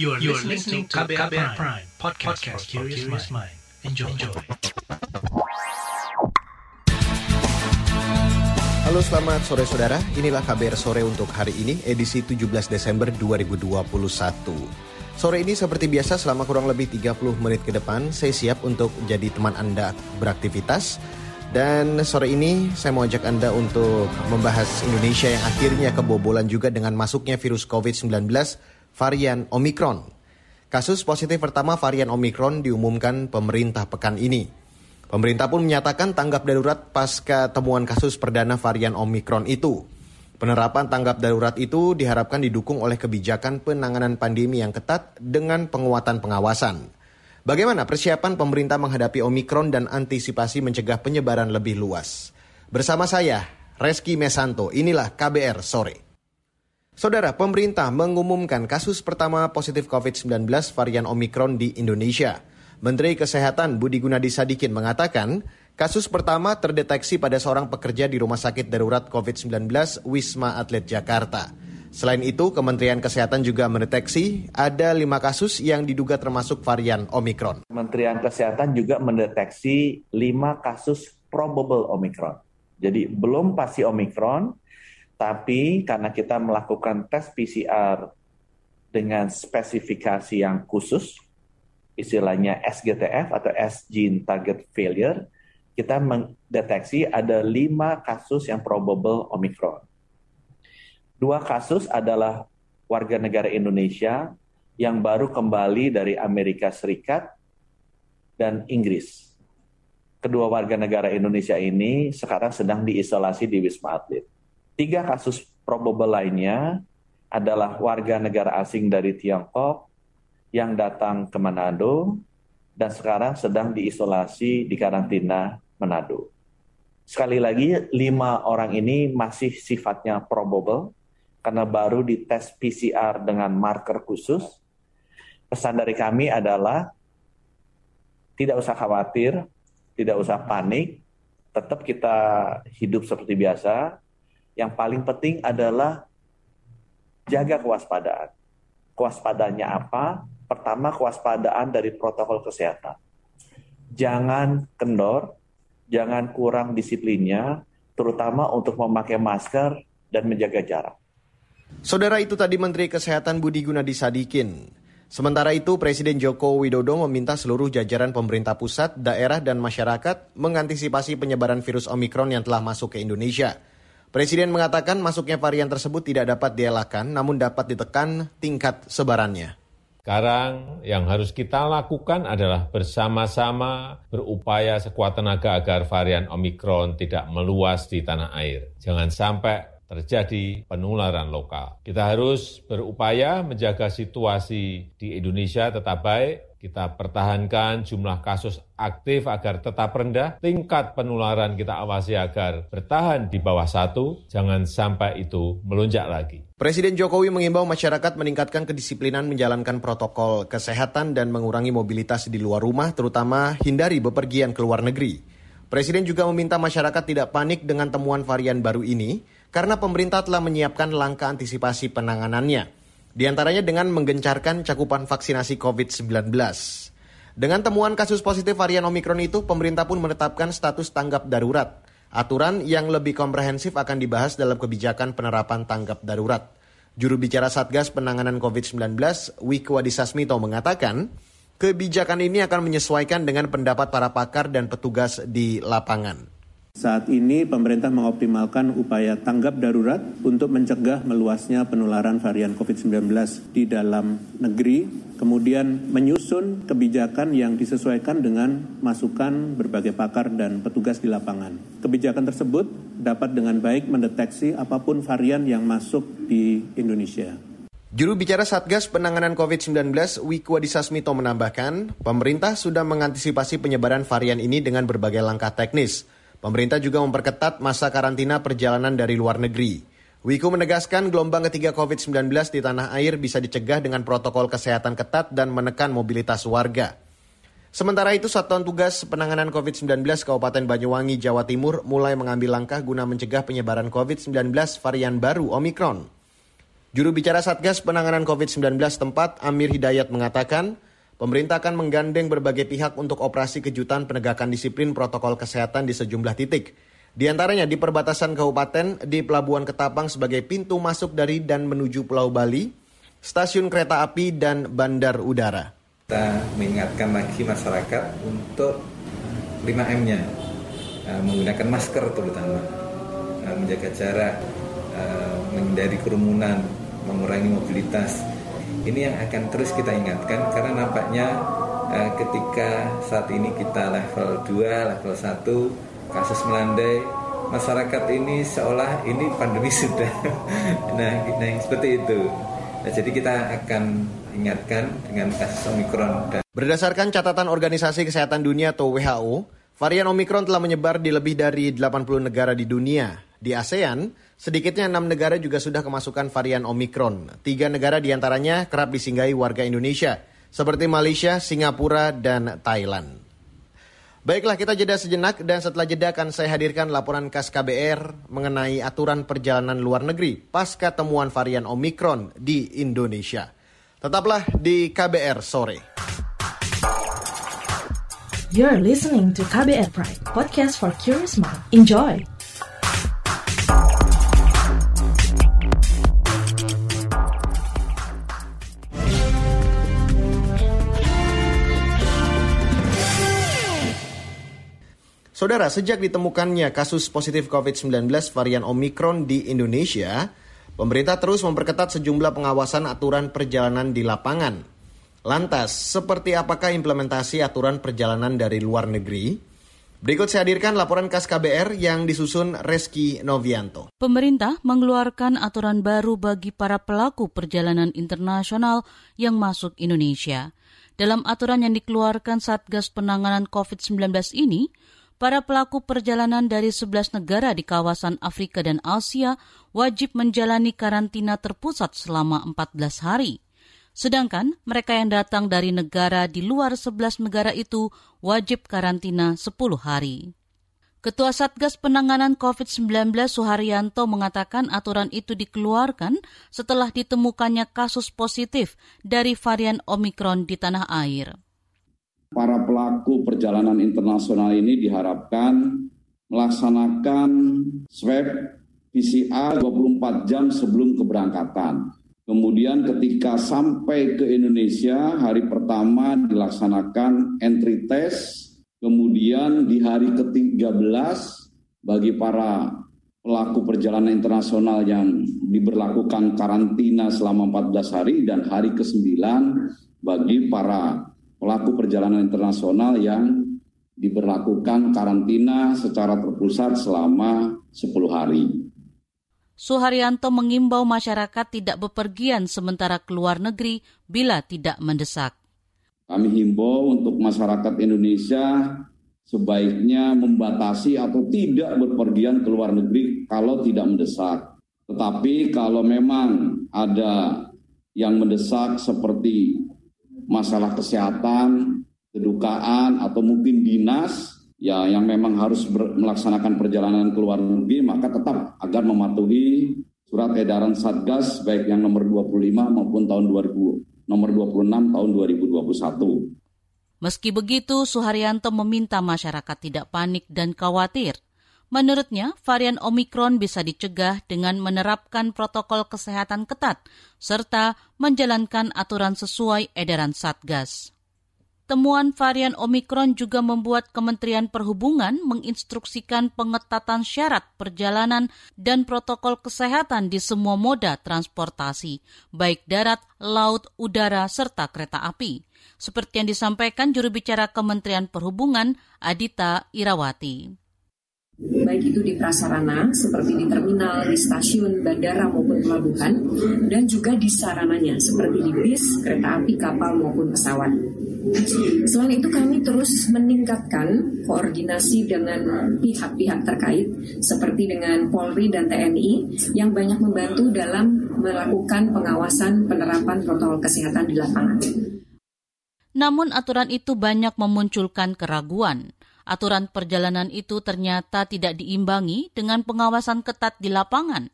You are, you are listening to KBR, KBR Prime, Prime podcast, podcast for curious mind. Enjoy. Enjoy. Halo selamat sore saudara, inilah KBR sore untuk hari ini edisi 17 Desember 2021. Sore ini seperti biasa selama kurang lebih 30 menit ke depan saya siap untuk jadi teman Anda beraktivitas dan sore ini saya mau ajak Anda untuk membahas Indonesia yang akhirnya kebobolan juga dengan masuknya virus COVID-19 varian Omicron. Kasus positif pertama varian Omicron diumumkan pemerintah pekan ini. Pemerintah pun menyatakan tanggap darurat pasca temuan kasus perdana varian Omicron itu. Penerapan tanggap darurat itu diharapkan didukung oleh kebijakan penanganan pandemi yang ketat dengan penguatan pengawasan. Bagaimana persiapan pemerintah menghadapi Omicron dan antisipasi mencegah penyebaran lebih luas? Bersama saya, Reski Mesanto, inilah KBR Sore. Saudara, pemerintah mengumumkan kasus pertama positif COVID-19 varian Omicron di Indonesia – Menteri Kesehatan Budi Gunadi Sadikin mengatakan, kasus pertama terdeteksi pada seorang pekerja di Rumah Sakit Darurat COVID-19 Wisma Atlet Jakarta. Selain itu, Kementerian Kesehatan juga mendeteksi ada lima kasus yang diduga termasuk varian Omikron. Kementerian Kesehatan juga mendeteksi lima kasus probable Omikron. Jadi belum pasti Omikron, tapi karena kita melakukan tes PCR dengan spesifikasi yang khusus, istilahnya SGTF atau S gene target failure, kita mendeteksi ada lima kasus yang probable Omicron. Dua kasus adalah warga negara Indonesia yang baru kembali dari Amerika Serikat dan Inggris. Kedua warga negara Indonesia ini sekarang sedang diisolasi di Wisma Atlet. Tiga kasus probable lainnya adalah warga negara asing dari Tiongkok, yang datang ke Manado dan sekarang sedang diisolasi di karantina Manado. Sekali lagi, lima orang ini masih sifatnya probable karena baru dites PCR dengan marker khusus. Pesan dari kami adalah tidak usah khawatir, tidak usah panik, tetap kita hidup seperti biasa. Yang paling penting adalah jaga kewaspadaan. Kewaspadanya apa? Pertama, kewaspadaan dari protokol kesehatan. Jangan kendor, jangan kurang disiplinnya, terutama untuk memakai masker dan menjaga jarak. Saudara itu tadi Menteri Kesehatan Budi Gunadi Sadikin. Sementara itu, Presiden Joko Widodo meminta seluruh jajaran pemerintah pusat, daerah, dan masyarakat mengantisipasi penyebaran virus Omikron yang telah masuk ke Indonesia. Presiden mengatakan masuknya varian tersebut tidak dapat dielakkan, namun dapat ditekan tingkat sebarannya. Sekarang yang harus kita lakukan adalah bersama-sama berupaya sekuat tenaga agar varian Omikron tidak meluas di tanah air. Jangan sampai terjadi penularan lokal. Kita harus berupaya menjaga situasi di Indonesia tetap baik, kita pertahankan jumlah kasus aktif agar tetap rendah, tingkat penularan kita awasi agar bertahan di bawah satu, jangan sampai itu melonjak lagi. Presiden Jokowi mengimbau masyarakat meningkatkan kedisiplinan menjalankan protokol kesehatan dan mengurangi mobilitas di luar rumah, terutama hindari bepergian ke luar negeri. Presiden juga meminta masyarakat tidak panik dengan temuan varian baru ini, karena pemerintah telah menyiapkan langkah antisipasi penanganannya di antaranya dengan menggencarkan cakupan vaksinasi COVID-19. Dengan temuan kasus positif varian Omikron itu, pemerintah pun menetapkan status tanggap darurat. Aturan yang lebih komprehensif akan dibahas dalam kebijakan penerapan tanggap darurat. Juru bicara Satgas Penanganan COVID-19, Wiku Adhisa mengatakan, kebijakan ini akan menyesuaikan dengan pendapat para pakar dan petugas di lapangan. Saat ini pemerintah mengoptimalkan upaya tanggap darurat untuk mencegah meluasnya penularan varian COVID-19 di dalam negeri, kemudian menyusun kebijakan yang disesuaikan dengan masukan berbagai pakar dan petugas di lapangan. Kebijakan tersebut dapat dengan baik mendeteksi apa pun varian yang masuk di Indonesia. Juru bicara Satgas Penanganan COVID-19 Wiku Adhisa menambahkan, pemerintah sudah mengantisipasi penyebaran varian ini dengan berbagai langkah teknis, Pemerintah juga memperketat masa karantina perjalanan dari luar negeri. Wiku menegaskan gelombang ketiga COVID-19 di tanah air bisa dicegah dengan protokol kesehatan ketat dan menekan mobilitas warga. Sementara itu, Satuan Tugas Penanganan COVID-19 Kabupaten Banyuwangi, Jawa Timur mulai mengambil langkah guna mencegah penyebaran COVID-19 varian baru Omikron. Juru bicara Satgas Penanganan COVID-19 tempat, Amir Hidayat mengatakan, pemerintah akan menggandeng berbagai pihak untuk operasi kejutan penegakan disiplin protokol kesehatan di sejumlah titik. Di antaranya di perbatasan kabupaten, di Pelabuhan Ketapang sebagai pintu masuk dari dan menuju Pulau Bali, stasiun kereta api, dan bandar udara. Kita mengingatkan lagi masyarakat untuk 5M-nya, eh, menggunakan masker terutama, eh, menjaga jarak, eh, menghindari kerumunan, mengurangi mobilitas. Ini yang akan terus kita ingatkan karena nampaknya eh, ketika saat ini kita level 2, level 1, kasus melandai, masyarakat ini seolah ini pandemi sudah. nah, nah seperti itu. Nah, jadi kita akan ingatkan dengan kasus Omikron. Dan... Berdasarkan catatan Organisasi Kesehatan Dunia atau WHO, varian Omikron telah menyebar di lebih dari 80 negara di dunia. Di ASEAN, Sedikitnya enam negara juga sudah kemasukan varian Omikron. Tiga negara di antaranya kerap disinggahi warga Indonesia, seperti Malaysia, Singapura, dan Thailand. Baiklah kita jeda sejenak dan setelah jeda akan saya hadirkan laporan khas KBR mengenai aturan perjalanan luar negeri pasca temuan varian Omikron di Indonesia. Tetaplah di KBR sore. You're listening to KBR Pride, podcast for curious mind. Enjoy. Saudara, sejak ditemukannya kasus positif COVID-19 varian Omikron di Indonesia, pemerintah terus memperketat sejumlah pengawasan aturan perjalanan di lapangan. Lantas, seperti apakah implementasi aturan perjalanan dari luar negeri? Berikut saya hadirkan laporan khas KBR yang disusun Reski Novianto. Pemerintah mengeluarkan aturan baru bagi para pelaku perjalanan internasional yang masuk Indonesia. Dalam aturan yang dikeluarkan Satgas Penanganan COVID-19 ini, para pelaku perjalanan dari 11 negara di kawasan Afrika dan Asia wajib menjalani karantina terpusat selama 14 hari. Sedangkan mereka yang datang dari negara di luar 11 negara itu wajib karantina 10 hari. Ketua Satgas Penanganan COVID-19 Suharyanto mengatakan aturan itu dikeluarkan setelah ditemukannya kasus positif dari varian Omikron di tanah air para pelaku perjalanan internasional ini diharapkan melaksanakan swab PCR 24 jam sebelum keberangkatan. Kemudian ketika sampai ke Indonesia, hari pertama dilaksanakan entry test, kemudian di hari ke-13 bagi para pelaku perjalanan internasional yang diberlakukan karantina selama 14 hari dan hari ke-9 bagi para pelaku perjalanan internasional yang diberlakukan karantina secara terpusat selama 10 hari. Suharyanto mengimbau masyarakat tidak bepergian sementara keluar negeri bila tidak mendesak. Kami himbau untuk masyarakat Indonesia sebaiknya membatasi atau tidak berpergian ke luar negeri kalau tidak mendesak. Tetapi kalau memang ada yang mendesak seperti masalah kesehatan, kedukaan, atau mungkin dinas ya yang memang harus ber, melaksanakan perjalanan ke luar negeri, maka tetap agar mematuhi surat edaran Satgas baik yang nomor 25 maupun tahun 2000, nomor 26 tahun 2021. Meski begitu, Suharyanto meminta masyarakat tidak panik dan khawatir Menurutnya, varian Omikron bisa dicegah dengan menerapkan protokol kesehatan ketat serta menjalankan aturan sesuai edaran Satgas. Temuan varian Omikron juga membuat Kementerian Perhubungan menginstruksikan pengetatan syarat perjalanan dan protokol kesehatan di semua moda transportasi, baik darat, laut, udara, serta kereta api. Seperti yang disampaikan juru bicara Kementerian Perhubungan, Adita Irawati baik itu di prasarana seperti di terminal, di stasiun, bandara maupun pelabuhan, dan juga di sarananya seperti di bis, kereta api, kapal maupun pesawat. Selain itu kami terus meningkatkan koordinasi dengan pihak-pihak terkait seperti dengan Polri dan TNI yang banyak membantu dalam melakukan pengawasan penerapan protokol kesehatan di lapangan. Namun aturan itu banyak memunculkan keraguan aturan perjalanan itu ternyata tidak diimbangi dengan pengawasan ketat di lapangan.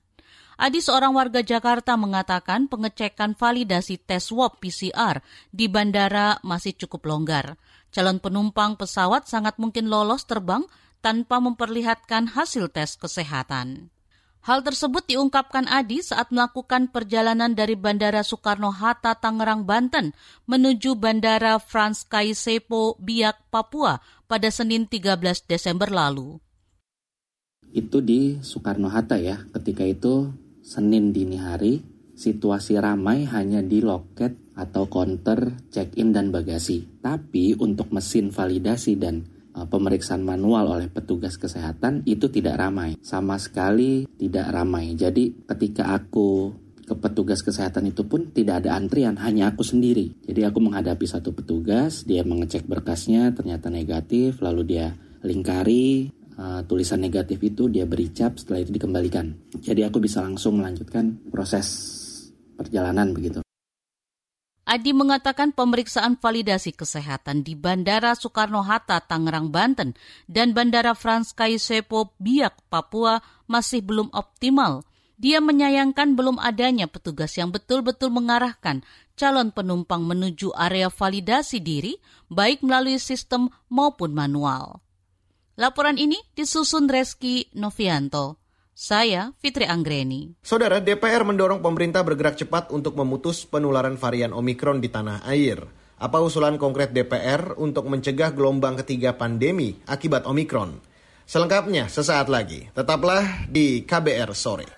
Adi seorang warga Jakarta mengatakan pengecekan validasi tes swab PCR di bandara masih cukup longgar. Calon penumpang pesawat sangat mungkin lolos terbang tanpa memperlihatkan hasil tes kesehatan. Hal tersebut diungkapkan Adi saat melakukan perjalanan dari Bandara Soekarno-Hatta, Tangerang, Banten menuju Bandara Frans Kaisepo, Biak, Papua pada Senin 13 Desember lalu. Itu di Soekarno-Hatta ya, ketika itu Senin dini hari, situasi ramai hanya di loket atau counter check-in dan bagasi. Tapi untuk mesin validasi dan uh, pemeriksaan manual oleh petugas kesehatan itu tidak ramai. Sama sekali tidak ramai. Jadi ketika aku ke petugas kesehatan itu pun tidak ada antrian, hanya aku sendiri. Jadi aku menghadapi satu petugas, dia mengecek berkasnya, ternyata negatif, lalu dia lingkari, uh, tulisan negatif itu dia beri cap setelah itu dikembalikan. Jadi aku bisa langsung melanjutkan proses perjalanan begitu. Adi mengatakan pemeriksaan validasi kesehatan di Bandara Soekarno-Hatta, Tangerang, Banten dan Bandara Frans Kaisepo, Biak, Papua masih belum optimal. Dia menyayangkan belum adanya petugas yang betul-betul mengarahkan calon penumpang menuju area validasi diri, baik melalui sistem maupun manual. Laporan ini disusun Reski Novianto. Saya Fitri Anggreni. Saudara, DPR mendorong pemerintah bergerak cepat untuk memutus penularan varian Omikron di tanah air. Apa usulan konkret DPR untuk mencegah gelombang ketiga pandemi akibat Omikron? Selengkapnya sesaat lagi. Tetaplah di KBR sore.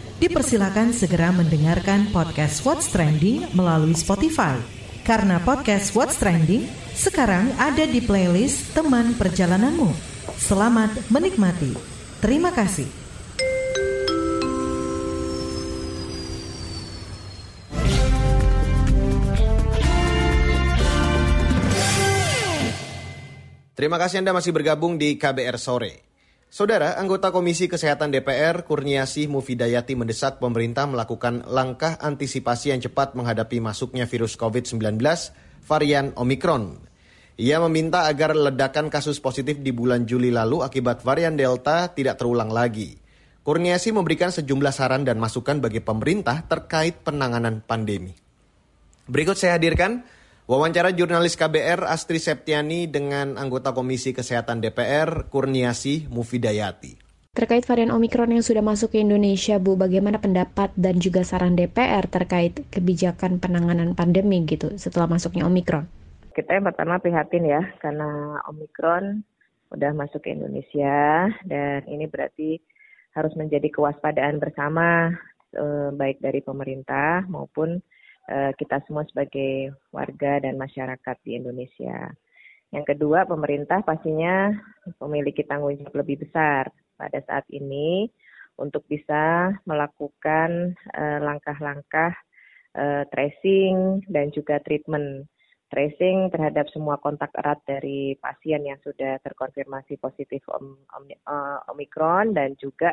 dipersilakan segera mendengarkan podcast What's Trending melalui Spotify. Karena podcast What's Trending sekarang ada di playlist teman perjalananmu. Selamat menikmati. Terima kasih. Terima kasih Anda masih bergabung di KBR Sore. Saudara, anggota Komisi Kesehatan DPR Kurniasih Mufidayati mendesak pemerintah melakukan langkah antisipasi yang cepat menghadapi masuknya virus COVID-19 varian Omikron. Ia meminta agar ledakan kasus positif di bulan Juli lalu akibat varian Delta tidak terulang lagi. Kurniasi memberikan sejumlah saran dan masukan bagi pemerintah terkait penanganan pandemi. Berikut saya hadirkan Wawancara jurnalis KBR Astri Septiani dengan anggota Komisi Kesehatan DPR Kurniasi Mufidayati. Terkait varian Omikron yang sudah masuk ke Indonesia, Bu, bagaimana pendapat dan juga saran DPR terkait kebijakan penanganan pandemi gitu setelah masuknya Omikron? Kita yang pertama prihatin ya, karena Omikron udah masuk ke Indonesia dan ini berarti harus menjadi kewaspadaan bersama eh, baik dari pemerintah maupun kita semua sebagai warga dan masyarakat di Indonesia. Yang kedua, pemerintah pastinya memiliki tanggung jawab lebih besar pada saat ini untuk bisa melakukan eh, langkah-langkah uh, tracing dan juga treatment. Tracing terhadap semua kontak erat dari pasien yang sudah terkonfirmasi positif om, om, Omikron dan juga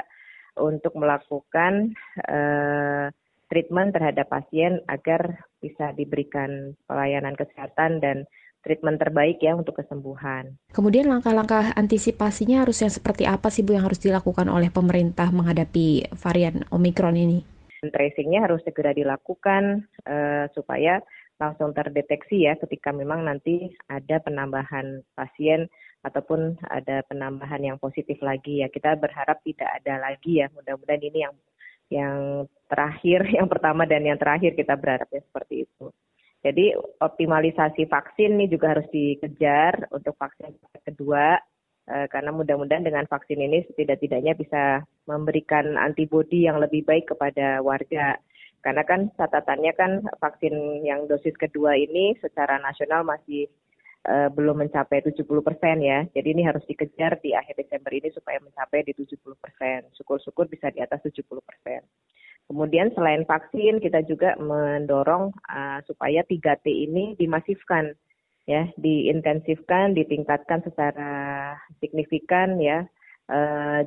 untuk melakukan uh, treatment terhadap pasien agar bisa diberikan pelayanan kesehatan dan treatment terbaik ya untuk kesembuhan. Kemudian langkah-langkah antisipasinya harus yang seperti apa sih Bu yang harus dilakukan oleh pemerintah menghadapi varian Omikron ini? Tracingnya harus segera dilakukan uh, supaya langsung terdeteksi ya ketika memang nanti ada penambahan pasien ataupun ada penambahan yang positif lagi ya kita berharap tidak ada lagi ya mudah-mudahan ini yang yang terakhir, yang pertama dan yang terakhir kita berharapnya seperti itu. Jadi optimalisasi vaksin ini juga harus dikejar untuk vaksin kedua eh, karena mudah-mudahan dengan vaksin ini setidak-tidaknya bisa memberikan antibodi yang lebih baik kepada warga. Karena kan catatannya kan vaksin yang dosis kedua ini secara nasional masih uh, belum mencapai 70 persen ya. Jadi ini harus dikejar di akhir Desember ini supaya mencapai di 70 persen. Syukur-syukur bisa di atas 70 persen. Kemudian selain vaksin, kita juga mendorong uh, supaya 3T ini dimasifkan, ya, diintensifkan, ditingkatkan secara signifikan, ya. Uh,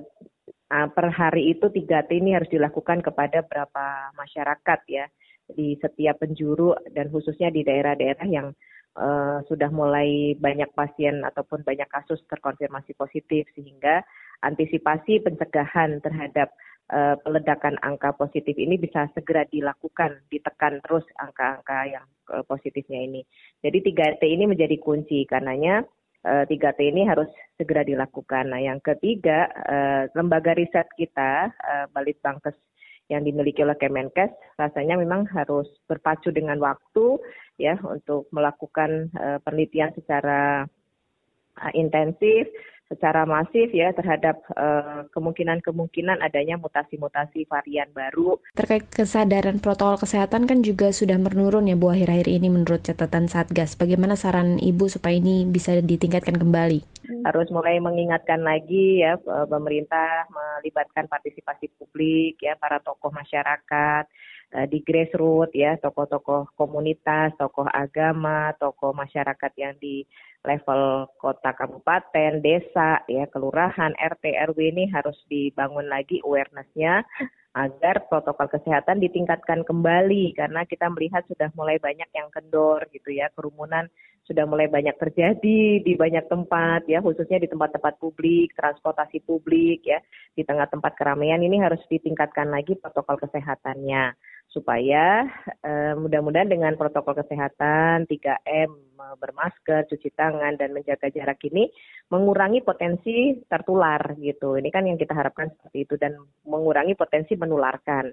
per hari itu 3T ini harus dilakukan kepada berapa masyarakat, ya, di setiap penjuru dan khususnya di daerah-daerah yang uh, sudah mulai banyak pasien ataupun banyak kasus terkonfirmasi positif sehingga antisipasi pencegahan terhadap uh, peledakan angka positif ini bisa segera dilakukan, ditekan terus angka-angka yang uh, positifnya ini. Jadi 3T ini menjadi kunci karenanya uh, 3T ini harus segera dilakukan. Nah, yang ketiga, uh, lembaga riset kita, uh, Balitbangkes yang dimiliki oleh Kemenkes, rasanya memang harus berpacu dengan waktu ya untuk melakukan uh, penelitian secara uh, intensif secara masif ya terhadap kemungkinan kemungkinan-kemungkinan adanya mutasi-mutasi varian baru. Terkait kesadaran protokol kesehatan kan juga sudah menurun ya Bu akhir-akhir ini menurut catatan Satgas. Bagaimana saran Ibu supaya ini bisa ditingkatkan kembali? Harus mulai mengingatkan lagi ya pemerintah melibatkan partisipasi publik ya para tokoh masyarakat Eh, di grassroots ya tokoh-tokoh komunitas, tokoh agama, tokoh masyarakat yang di level kota, kabupaten, desa, ya kelurahan, RT, RW ini harus dibangun lagi awarenessnya agar protokol kesehatan ditingkatkan kembali. Karena kita melihat sudah mulai banyak yang kendor gitu ya kerumunan sudah mulai banyak terjadi di banyak tempat ya khususnya di tempat-tempat publik transportasi publik ya di tengah tempat keramaian ini harus ditingkatkan lagi protokol kesehatannya supaya uh, mudah-mudahan dengan protokol kesehatan 3M bermasker, cuci tangan dan menjaga jarak ini mengurangi potensi tertular gitu. Ini kan yang kita harapkan seperti itu dan mengurangi potensi menularkan.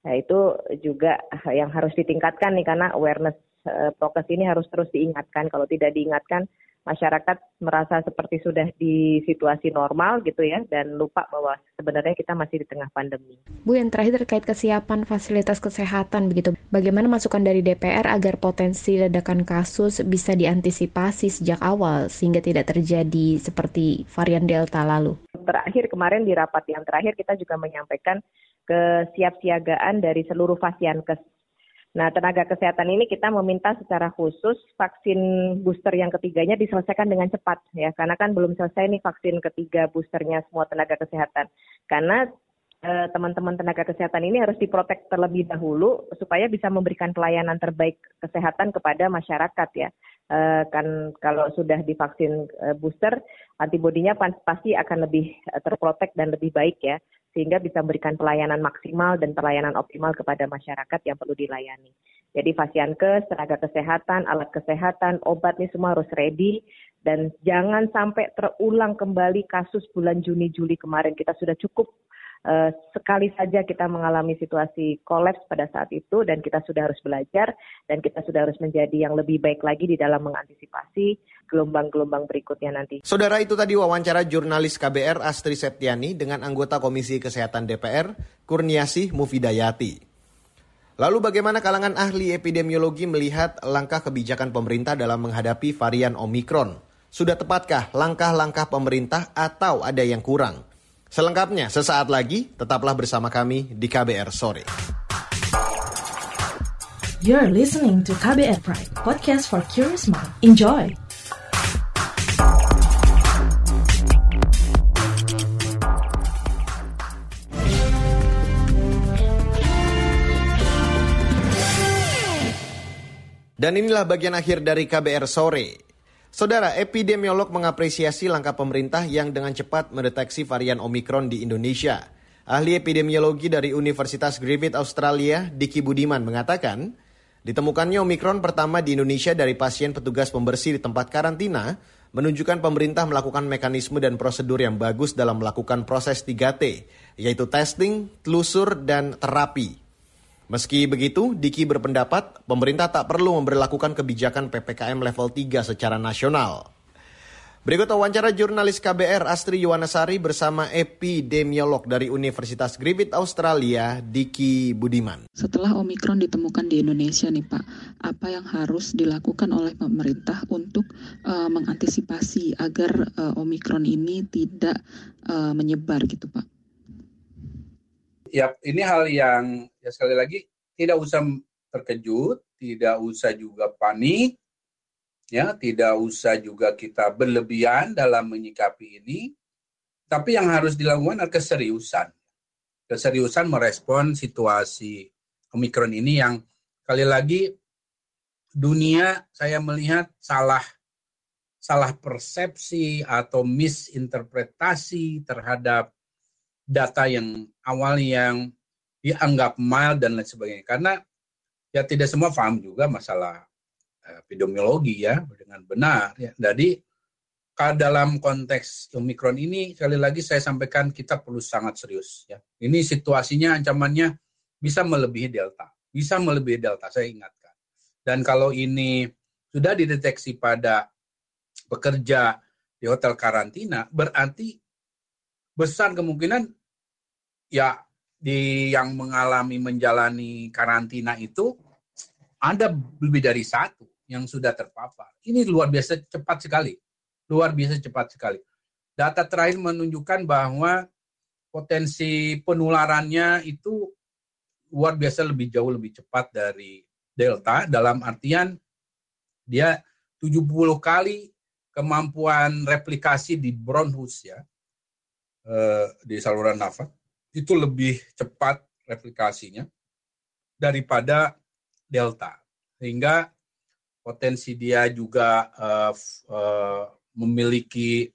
Nah, itu juga yang harus ditingkatkan nih karena awareness uh, prokes ini harus terus diingatkan. Kalau tidak diingatkan masyarakat merasa seperti sudah di situasi normal gitu ya dan lupa bahwa sebenarnya kita masih di tengah pandemi. Bu yang terakhir terkait kesiapan fasilitas kesehatan begitu. Bagaimana masukan dari DPR agar potensi ledakan kasus bisa diantisipasi sejak awal sehingga tidak terjadi seperti varian Delta lalu? Terakhir kemarin di rapat yang terakhir kita juga menyampaikan kesiapsiagaan dari seluruh fasiankes Nah, tenaga kesehatan ini kita meminta secara khusus vaksin booster yang ketiganya diselesaikan dengan cepat ya, karena kan belum selesai nih vaksin ketiga boosternya semua tenaga kesehatan. Karena eh, teman-teman tenaga kesehatan ini harus diprotek terlebih dahulu supaya bisa memberikan pelayanan terbaik kesehatan kepada masyarakat ya. Uh, kan kalau sudah divaksin uh, booster antibodinya pasti akan lebih uh, terprotek dan lebih baik ya sehingga bisa memberikan pelayanan maksimal dan pelayanan optimal kepada masyarakat yang perlu dilayani. Jadi fasiankes, tenaga kesehatan, alat kesehatan, obat ini semua harus ready dan jangan sampai terulang kembali kasus bulan Juni Juli kemarin kita sudah cukup Uh, sekali saja kita mengalami situasi kolaps pada saat itu dan kita sudah harus belajar dan kita sudah harus menjadi yang lebih baik lagi di dalam mengantisipasi gelombang-gelombang berikutnya nanti. Saudara itu tadi wawancara jurnalis KBR Astri Septiani dengan anggota Komisi Kesehatan DPR Kurniasih Mufidayati. Lalu bagaimana kalangan ahli epidemiologi melihat langkah kebijakan pemerintah dalam menghadapi varian Omikron? Sudah tepatkah langkah-langkah pemerintah atau ada yang kurang? Selengkapnya sesaat lagi, tetaplah bersama kami di KBR Sore. You're listening to KBR Pride, podcast for curious mind. Enjoy! Dan inilah bagian akhir dari KBR Sore. Saudara, epidemiolog mengapresiasi langkah pemerintah yang dengan cepat mendeteksi varian Omikron di Indonesia. Ahli epidemiologi dari Universitas Griffith Australia, Diki Budiman mengatakan, ditemukannya Omikron pertama di Indonesia dari pasien petugas pembersih di tempat karantina menunjukkan pemerintah melakukan mekanisme dan prosedur yang bagus dalam melakukan proses 3T, yaitu testing, telusur, dan terapi. Meski begitu, Diki berpendapat pemerintah tak perlu memperlakukan kebijakan PPKM level 3 secara nasional. Berikut wawancara jurnalis KBR Astri Yuwanasari bersama epidemiolog dari Universitas Griffith Australia, Diki Budiman. Setelah Omikron ditemukan di Indonesia nih Pak, apa yang harus dilakukan oleh pemerintah untuk uh, mengantisipasi agar uh, Omikron ini tidak uh, menyebar gitu Pak? Ya, ini hal yang ya sekali lagi tidak usah terkejut, tidak usah juga panik, ya tidak usah juga kita berlebihan dalam menyikapi ini, tapi yang harus dilakukan adalah keseriusan, keseriusan merespon situasi omikron ini yang kali lagi dunia saya melihat salah salah persepsi atau misinterpretasi terhadap data yang awal yang dianggap mild dan lain sebagainya. Karena ya tidak semua paham juga masalah eh, epidemiologi ya dengan benar. Ya. Jadi dalam konteks Omikron ini sekali lagi saya sampaikan kita perlu sangat serius ya. Ini situasinya ancamannya bisa melebihi delta, bisa melebihi delta saya ingatkan. Dan kalau ini sudah dideteksi pada bekerja di hotel karantina, berarti besar kemungkinan ya di yang mengalami menjalani karantina itu ada lebih dari satu yang sudah terpapar. Ini luar biasa cepat sekali. Luar biasa cepat sekali. Data terakhir menunjukkan bahwa potensi penularannya itu luar biasa lebih jauh lebih cepat dari Delta dalam artian dia 70 kali kemampuan replikasi di bronchus ya eh, di saluran nafas itu lebih cepat replikasinya daripada delta sehingga potensi dia juga uh, uh, memiliki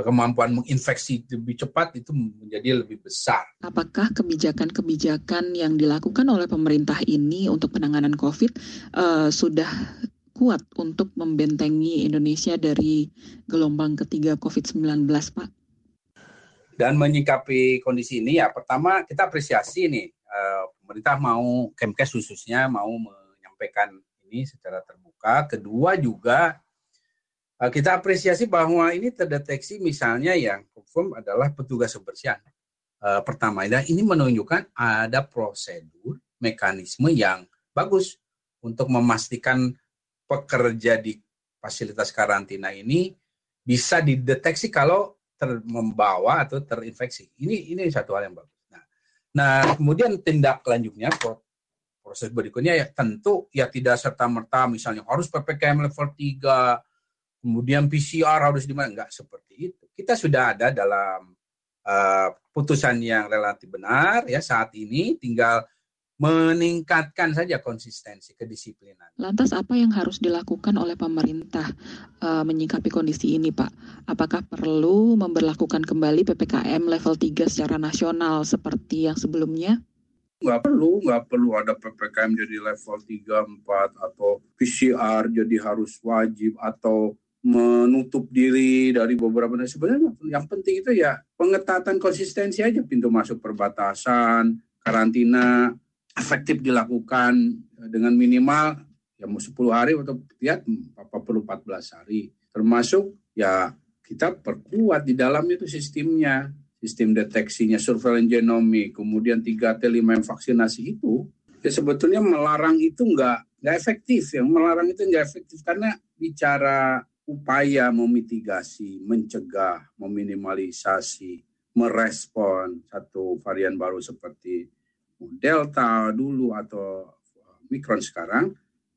kemampuan menginfeksi lebih cepat itu menjadi lebih besar. Apakah kebijakan-kebijakan yang dilakukan oleh pemerintah ini untuk penanganan COVID uh, sudah kuat untuk membentengi Indonesia dari gelombang ketiga COVID-19, Pak? Dan menyikapi kondisi ini ya pertama kita apresiasi nih uh, pemerintah mau Kemkes khususnya mau menyampaikan ini secara terbuka. Kedua juga uh, kita apresiasi bahwa ini terdeteksi misalnya yang confirm adalah petugas kebersihan. Uh, pertama, dan ini menunjukkan ada prosedur mekanisme yang bagus untuk memastikan pekerja di fasilitas karantina ini bisa dideteksi kalau ter membawa atau terinfeksi. Ini ini satu hal yang bagus. Nah, nah kemudian tindak lanjutnya proses berikutnya ya tentu ya tidak serta merta misalnya harus ppkm level 3 kemudian PCR harus di mana enggak seperti itu. Kita sudah ada dalam uh, putusan yang relatif benar ya saat ini tinggal meningkatkan saja konsistensi kedisiplinan. Lantas apa yang harus dilakukan oleh pemerintah uh, menyikapi kondisi ini, Pak? Apakah perlu memperlakukan kembali PPKM level 3 secara nasional seperti yang sebelumnya? Nggak perlu, nggak perlu ada PPKM jadi level 3, 4, atau PCR jadi harus wajib, atau menutup diri dari beberapa dan sebenarnya yang penting itu ya pengetatan konsistensi aja pintu masuk perbatasan, karantina, efektif dilakukan eh, dengan minimal ya mau 10 hari atau lihat 40 14 hari. Termasuk ya kita perkuat di dalam itu sistemnya, sistem deteksinya, surveillance genomik, kemudian 3T 5M vaksinasi itu ya sebetulnya melarang itu enggak enggak efektif. Yang melarang itu enggak efektif karena bicara upaya memitigasi, mencegah, meminimalisasi, merespon satu varian baru seperti Delta dulu atau Omicron sekarang,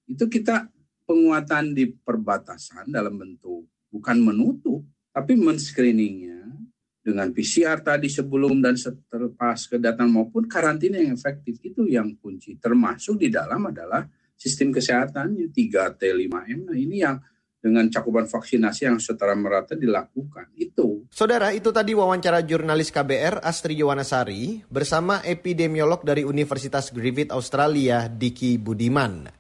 itu kita penguatan di perbatasan dalam bentuk bukan menutup, tapi men-screeningnya dengan PCR tadi sebelum dan setelah kedatangan maupun karantina yang efektif itu yang kunci. Termasuk di dalam adalah sistem kesehatannya 3T 5M. Nah ini yang dengan cakupan vaksinasi yang setara merata dilakukan. Itu. Saudara, itu tadi wawancara jurnalis KBR Astri Yowanasari bersama epidemiolog dari Universitas Griffith Australia Diki Budiman.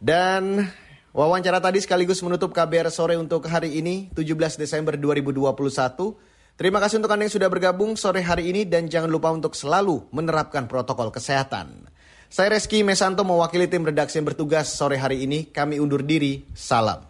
Dan wawancara tadi sekaligus menutup KBR sore untuk hari ini 17 Desember 2021. Terima kasih untuk Anda yang sudah bergabung sore hari ini dan jangan lupa untuk selalu menerapkan protokol kesehatan. Saya Reski Mesanto mewakili tim redaksi yang bertugas sore hari ini. Kami undur diri. Salam.